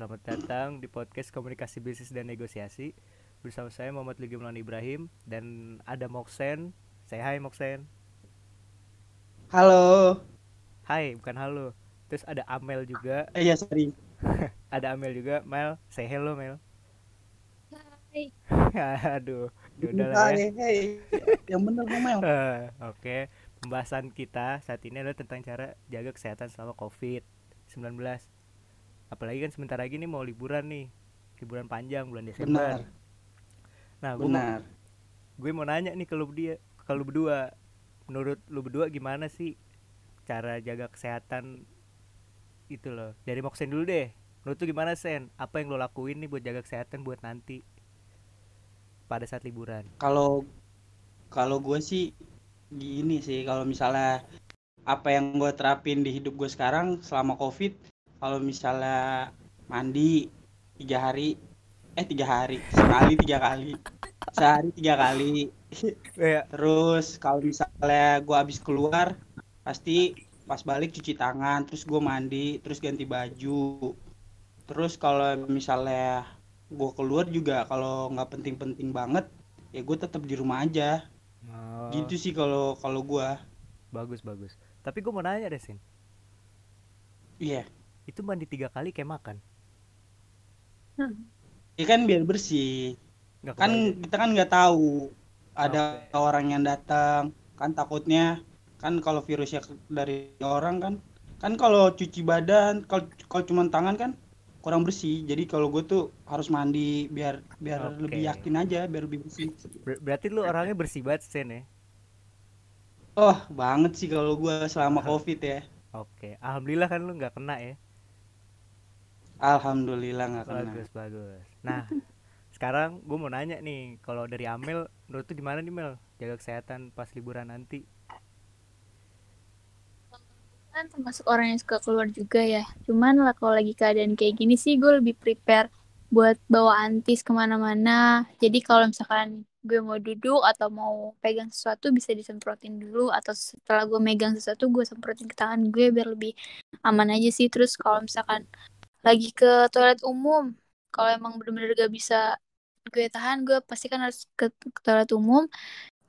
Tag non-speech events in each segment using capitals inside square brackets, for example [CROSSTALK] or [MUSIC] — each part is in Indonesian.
selamat datang di podcast Komunikasi Bisnis dan Negosiasi Bersama saya Muhammad Lugi Mulan Ibrahim Dan ada Moksen Saya hai Moksen Halo. Hai, bukan halo Terus ada Amel juga Eh ya sorry. [LAUGHS] Ada Amel juga Mel, say hello Mel Hai. [LAUGHS] Aduh, yaudah lah ya Hai, hai. Yang bener Mel. Eh, Oke, pembahasan kita saat ini adalah tentang cara jaga kesehatan selama COVID-19 Apalagi kan sebentar lagi nih mau liburan nih Liburan panjang bulan Desember Benar. Nah, gue mau, Benar. gue mau nanya nih ke lu dia, ke lu berdua. Menurut lu berdua gimana sih cara jaga kesehatan itu loh? Dari Moksen dulu deh. Menurut lu gimana Sen? Apa yang lo lakuin nih buat jaga kesehatan buat nanti pada saat liburan? Kalau kalau gue sih gini sih kalau misalnya apa yang gue terapin di hidup gue sekarang selama covid kalau misalnya mandi tiga hari eh tiga hari sekali tiga kali sehari tiga kali. Ya, terus kalau misalnya gue habis keluar pasti pas balik cuci tangan terus gue mandi terus ganti baju. Terus kalau misalnya gue keluar juga kalau nggak penting-penting banget ya gue tetap di rumah aja. Oh, gitu sih kalau kalau gue bagus bagus. Tapi gue mau nanya deh Sen, iya itu mandi tiga kali kayak makan? ya kan biar bersih Nggak kan kebayang. kita kan nggak tahu ada Oke. orang yang datang kan takutnya kan kalau virusnya dari orang kan kan kalau cuci badan kalau kalau cuma tangan kan kurang bersih jadi kalau gue tuh harus mandi biar biar Oke. lebih yakin aja biar lebih bersih Ber- berarti lu orangnya bersih banget Sen ya? oh banget sih kalau gue selama Ah. covid ya Oke, alhamdulillah kan lu nggak kena ya? Alhamdulillah nggak kena. Bagus bagus. Nah, [LAUGHS] sekarang gue mau nanya nih, kalau dari Amel, menurut tuh gimana nih Mel? Jaga kesehatan pas liburan nanti? kan termasuk orang yang suka keluar juga ya. Cuman lah kalau lagi keadaan kayak gini sih gue lebih prepare buat bawa antis ke mana-mana. Jadi kalau misalkan gue mau duduk atau mau pegang sesuatu bisa disemprotin dulu. Atau setelah gue megang sesuatu gue semprotin ke tangan gue biar lebih aman aja sih. Terus kalau misalkan lagi ke toilet umum kalau emang bener-bener gak bisa gue tahan gue pasti kan harus ke, ke toilet umum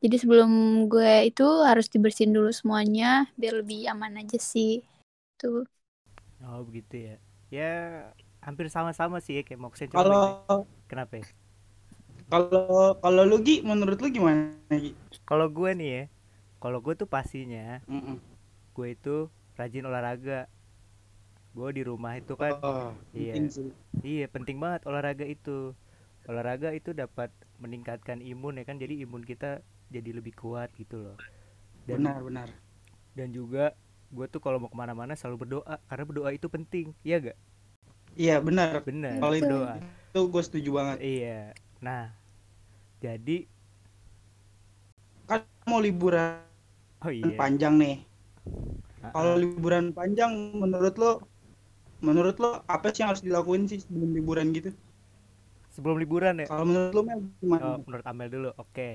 jadi sebelum gue itu harus dibersihin dulu semuanya biar lebih aman aja sih. Tuh. Oh begitu ya? Ya hampir sama-sama sih ya kayak Moksen cuma kalau beda- kenapa ya? kalau kalau lu Gi menurut lu gimana Gi Kalau gue nih ya, kalau gue tuh pastinya Mm-mm. gue itu rajin olahraga. Gue di rumah itu kan, oh Iya. penting sih. iya penting banget olahraga itu. Olahraga itu dapat meningkatkan imun ya kan, jadi imun kita jadi lebih kuat gitu loh. Dan benar benar. dan juga gue tuh kalau mau ke mana-mana selalu berdoa karena berdoa itu penting iya gak iya benar. Bener Kalau itu- berdoa itu gue setuju banget. Iya. Nah jadi kan mau liburan oh iya. panjang nih. Kalau liburan panjang menurut lo menurut lo apa sih yang harus dilakuin sih sebelum liburan gitu? Sebelum liburan ya? Kalau menurut lo Mel gimana? Oh, menurut Amel dulu oke.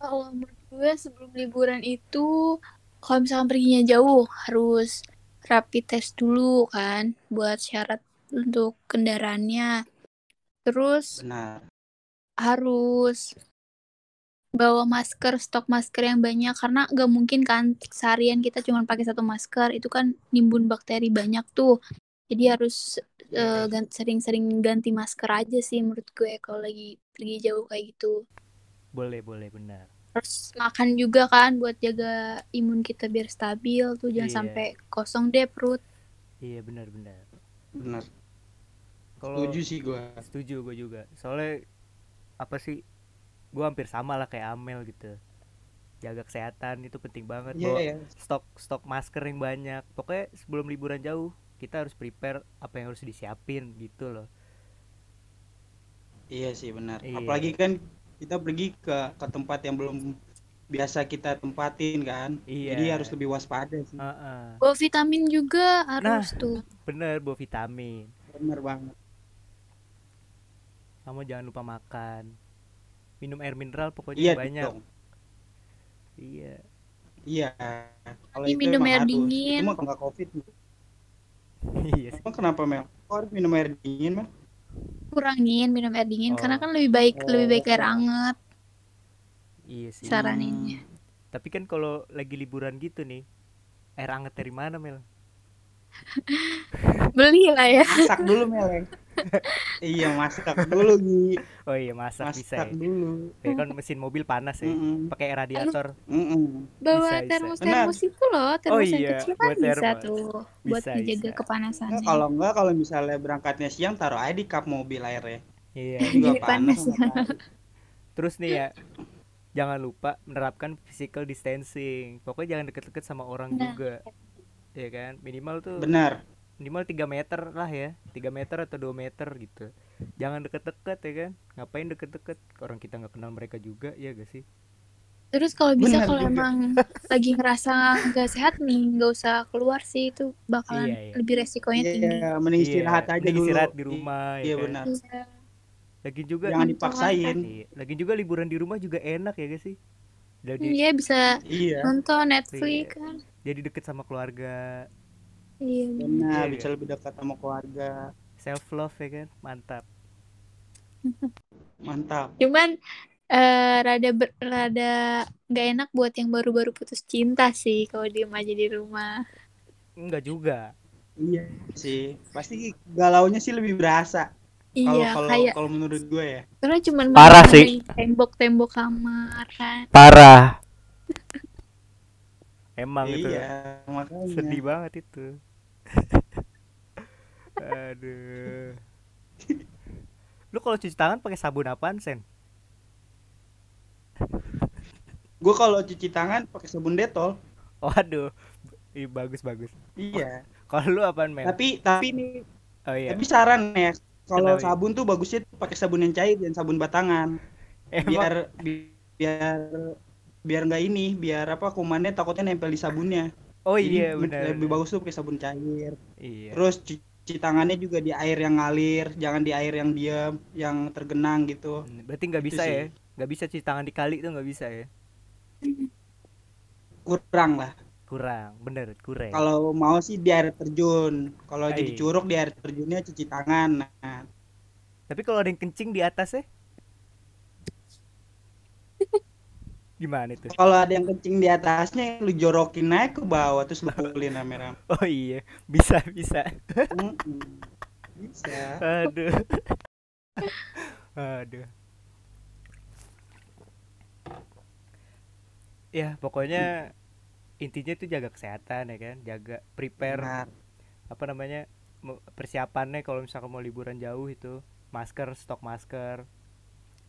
Kalau menurut gue sebelum liburan itu kalau misalkan perginya jauh harus rapid test dulu kan buat syarat untuk kendaraannya. Terus benar. harus bawa masker, stok masker yang banyak karena gak mungkin kan seharian kita cuma pakai satu masker itu kan nimbun bakteri banyak tuh. Jadi harus eh, gan- sering-sering ganti masker aja sih menurut gue kalau lagi pergi jauh kayak gitu. boleh boleh benar Terus makan juga kan buat jaga imun kita biar stabil tuh jangan Iya. sampai kosong deh perut. iya benar benar benar kalau setuju sih gue setuju gue juga soalnya apa sih gue hampir sama lah kayak Amel gitu jaga kesehatan itu penting banget iya bawa ya stok stok masker yang banyak pokoknya sebelum liburan jauh kita harus prepare apa yang harus disiapin gitu loh iya sih benar Iya. apalagi kan kita pergi ke ke tempat yang belum biasa kita tempatin kan Iya. jadi harus lebih waspada sih Heeh. Bawa vitamin juga Nah. harus tuh. bener bawa vitamin benar banget kamu jangan lupa makan minum air mineral pokoknya iya banyak dong iya iya kalau Ini itu minum emang air harus. dingin. itu mah kalau nggak covid [LAUGHS] iya sih Emang kenapa Mel? Kok harus minum air dingin Mel? kurangin minum air dingin karena Oh. kan lebih baik lebih baik air Oh. hangat iya sih saraninnya tapi kan kalau lagi liburan gitu nih air hangat dari mana Mel [LAUGHS] beli lah ya Masak dulu Mel. Ya. iya masak [LAUGHS] dulu Gi. oh iya masak, bisa Masak ya dulu. Kayak kan mesin mobil panas ya Mm-mm. pakai radiator Mm-mm. bawa termos termos itu loh termos yang iya, kecil kan buat bisa termos. tuh buat bisa. kepanasannya Nggak, kalau enggak kalau misalnya berangkatnya siang taruh aja di kap mobil airnya. iya Juga Jadi panas panas. kali. terus nih ya jangan lupa menerapkan physical distancing pokoknya jangan deket-deket sama orang Nah. juga ya kan minimal tuh Benar. Minimal 3 meter lah ya 3 meter atau 2 meter gitu jangan deket-deket ya kan ngapain deket-deket orang kita nggak kenal mereka juga ya gak sih terus kalau bisa kalau emang lagi ngerasa nggak sehat nih nggak usah keluar sih itu bakalan Iya, iya. lebih resikonya tinggi Iya, mending istirahat aja mending dulu. istirahat di rumah Iya ya kan? benar. Iya. lagi juga Jangan dipaksain. Iya, lagi juga liburan di rumah juga enak ya gak sih jadi Iya bisa Iya. nonton Netflix Iya. kan jadi deket sama keluarga iya Benar, Iya, bisa lebih dekat sama keluarga. self love ya kan mantap Mantap. cuman eh rada ber- rada nggak enak buat yang baru-baru putus cinta sih kalau diem aja di rumah enggak juga Iya sih. Pasti galaunya sih lebih berasa. Kalau iya kalau kayak kalau menurut gue ya. karena cuman Parah main-main tembok-tembok kamar kan parah emang itu Iya, [LAUGHS] makanya. sedih banget itu [LAUGHS] aduh lu kalau cuci tangan pakai sabun apaan sen Gue kalau cuci tangan pakai sabun detol. waduh Ih, bagus bagus Iya. kalau lu apaan Mel Tapi tapi ini oh iya tapi saran ya. Kalau sabun tuh bagusnya pakai sabun yang cair dan sabun batangan. emang Biar bi- biar biar nggak ini, biar apa kumannya takutnya nempel di sabunnya. oh iya men- benar Lebih bagus tuh pakai sabun cair. iya Terus cuci tangannya juga di air yang ngalir, jangan di air yang diam, yang tergenang gitu. Berarti nggak Itu bisa ya nggak bisa cuci tangan di kali tuh nggak bisa ya Kurang lah. kurang bener kurang Kalau mau sih di air terjun. Kalau jadi curug di air terjunnya cuci tangan. Nah, tapi kalau ada yang kencing di atas ya gimana itu kalau ada yang kencing di atasnya, lu jorokin naik ke bawah terus lu pulin rame-rame. [LAUGHS] oh iya bisa bisa. Bisa. aduh [LAUGHS] aduh ya pokoknya intinya itu jaga kesehatan ya kan jaga prepare Benar. apa namanya persiapannya kalau misalkan mau liburan jauh itu masker stok masker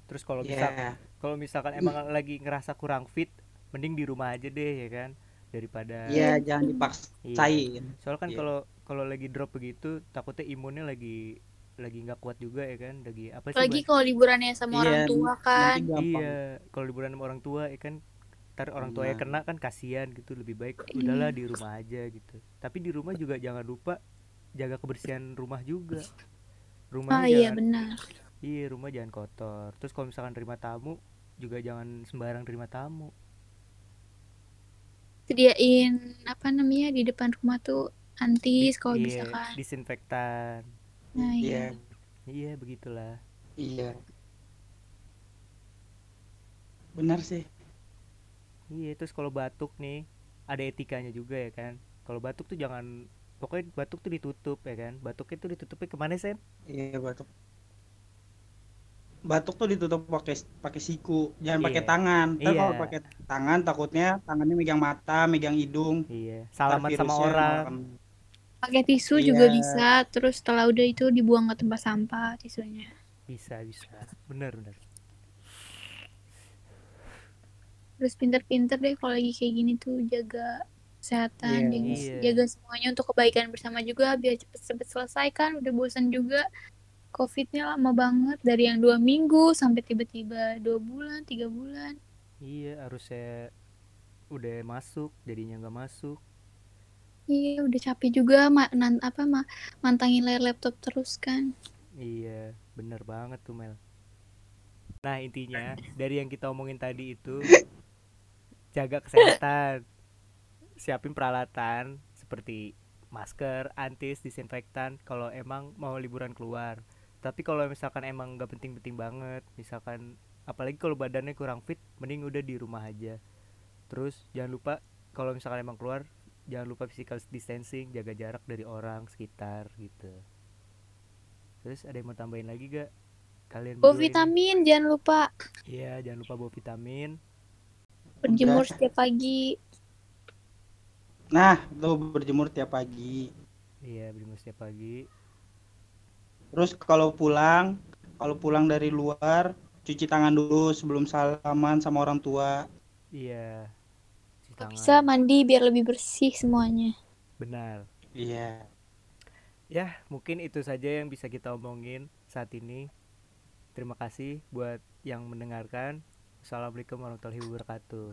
terus kalau bisa Iya. kalau misalkan emang lagi ngerasa kurang fit mending di rumah aja deh ya kan daripada Iya, jangan dipaksain. Iya. soalnya kan Iya. kalau kalau lagi drop begitu takutnya imunnya lagi lagi nggak kuat juga ya kan lagi apa sih lagi kalau liburannya sama orang Iya, tua kan iya kalau liburan sama orang tua ya kan ntar orang tua Iya. kena kan kasihan gitu lebih baik udahlah di rumah aja gitu tapi di rumah juga jangan lupa jaga kebersihan rumah juga rumahnya ah iya jangan benar iya rumah jangan kotor. Terus kalau misalkan terima tamu juga jangan sembarang terima tamu. Sediain apa namanya di depan rumah tuh antis kalau iya, bisa kan disinfektan. Nah Iya, iya. Iya begitulah. Iya. Benar sih. iya terus kalau batuk nih ada etikanya juga ya kan? Kalau batuk tuh jangan pokoknya batuk tuh ditutup ya kan? Batuknya tuh ditutupnya ke mana sen? Iya, batuk. Batuk tuh ditutup pakai pakai siku, jangan pakai Iya. tangan. Ntar Iya. kalau pakai tangan takutnya tangannya megang mata, megang hidung. iya Ntar salaman sama orang pakai tisu juga Iya. bisa terus setelah udah itu dibuang ke tempat sampah tisunya bisa bisa bener bener terus pinter-pinter deh kalau lagi kayak gini tuh jaga kesehatan Iya. jaga, Iya. jaga semuanya untuk kebaikan bersama juga biar cepet-cepet selesai kan udah bosan juga covidnya lama banget dari yang dua minggu sampai tiba-tiba dua bulan tiga bulan. Iya harusnya udah masuk jadinya nggak masuk. Iya udah capek juga ma nan apa ma mantangin layar laptop terus kan. Iya, bener banget tuh Mel. Nah intinya dari yang kita omongin tadi itu jaga kesehatan, siapin peralatan seperti masker antis disinfektan kalau emang mau liburan keluar tapi kalau misalkan emang nggak penting-penting banget misalkan apalagi kalau badannya kurang fit mending udah di rumah aja. Terus jangan lupa kalau misalkan emang keluar jangan lupa physical distancing jaga jarak dari orang sekitar gitu. Terus ada yang mau tambahin lagi gak kalian Bawa berdua ini? vitamin jangan lupa. Iya jangan lupa bawa vitamin. Berjemur setiap pagi. Nah, lu berjemur tiap pagi. iya berjemur setiap pagi Terus kalau pulang, kalau pulang dari luar, cuci tangan dulu sebelum salaman sama orang tua. iya cuci tangan. bisa mandi biar lebih bersih semuanya. benar Iya. ya mungkin itu saja yang bisa kita omongin saat ini terima kasih buat yang mendengarkan assalamualaikum warahmatullahi wabarakatuh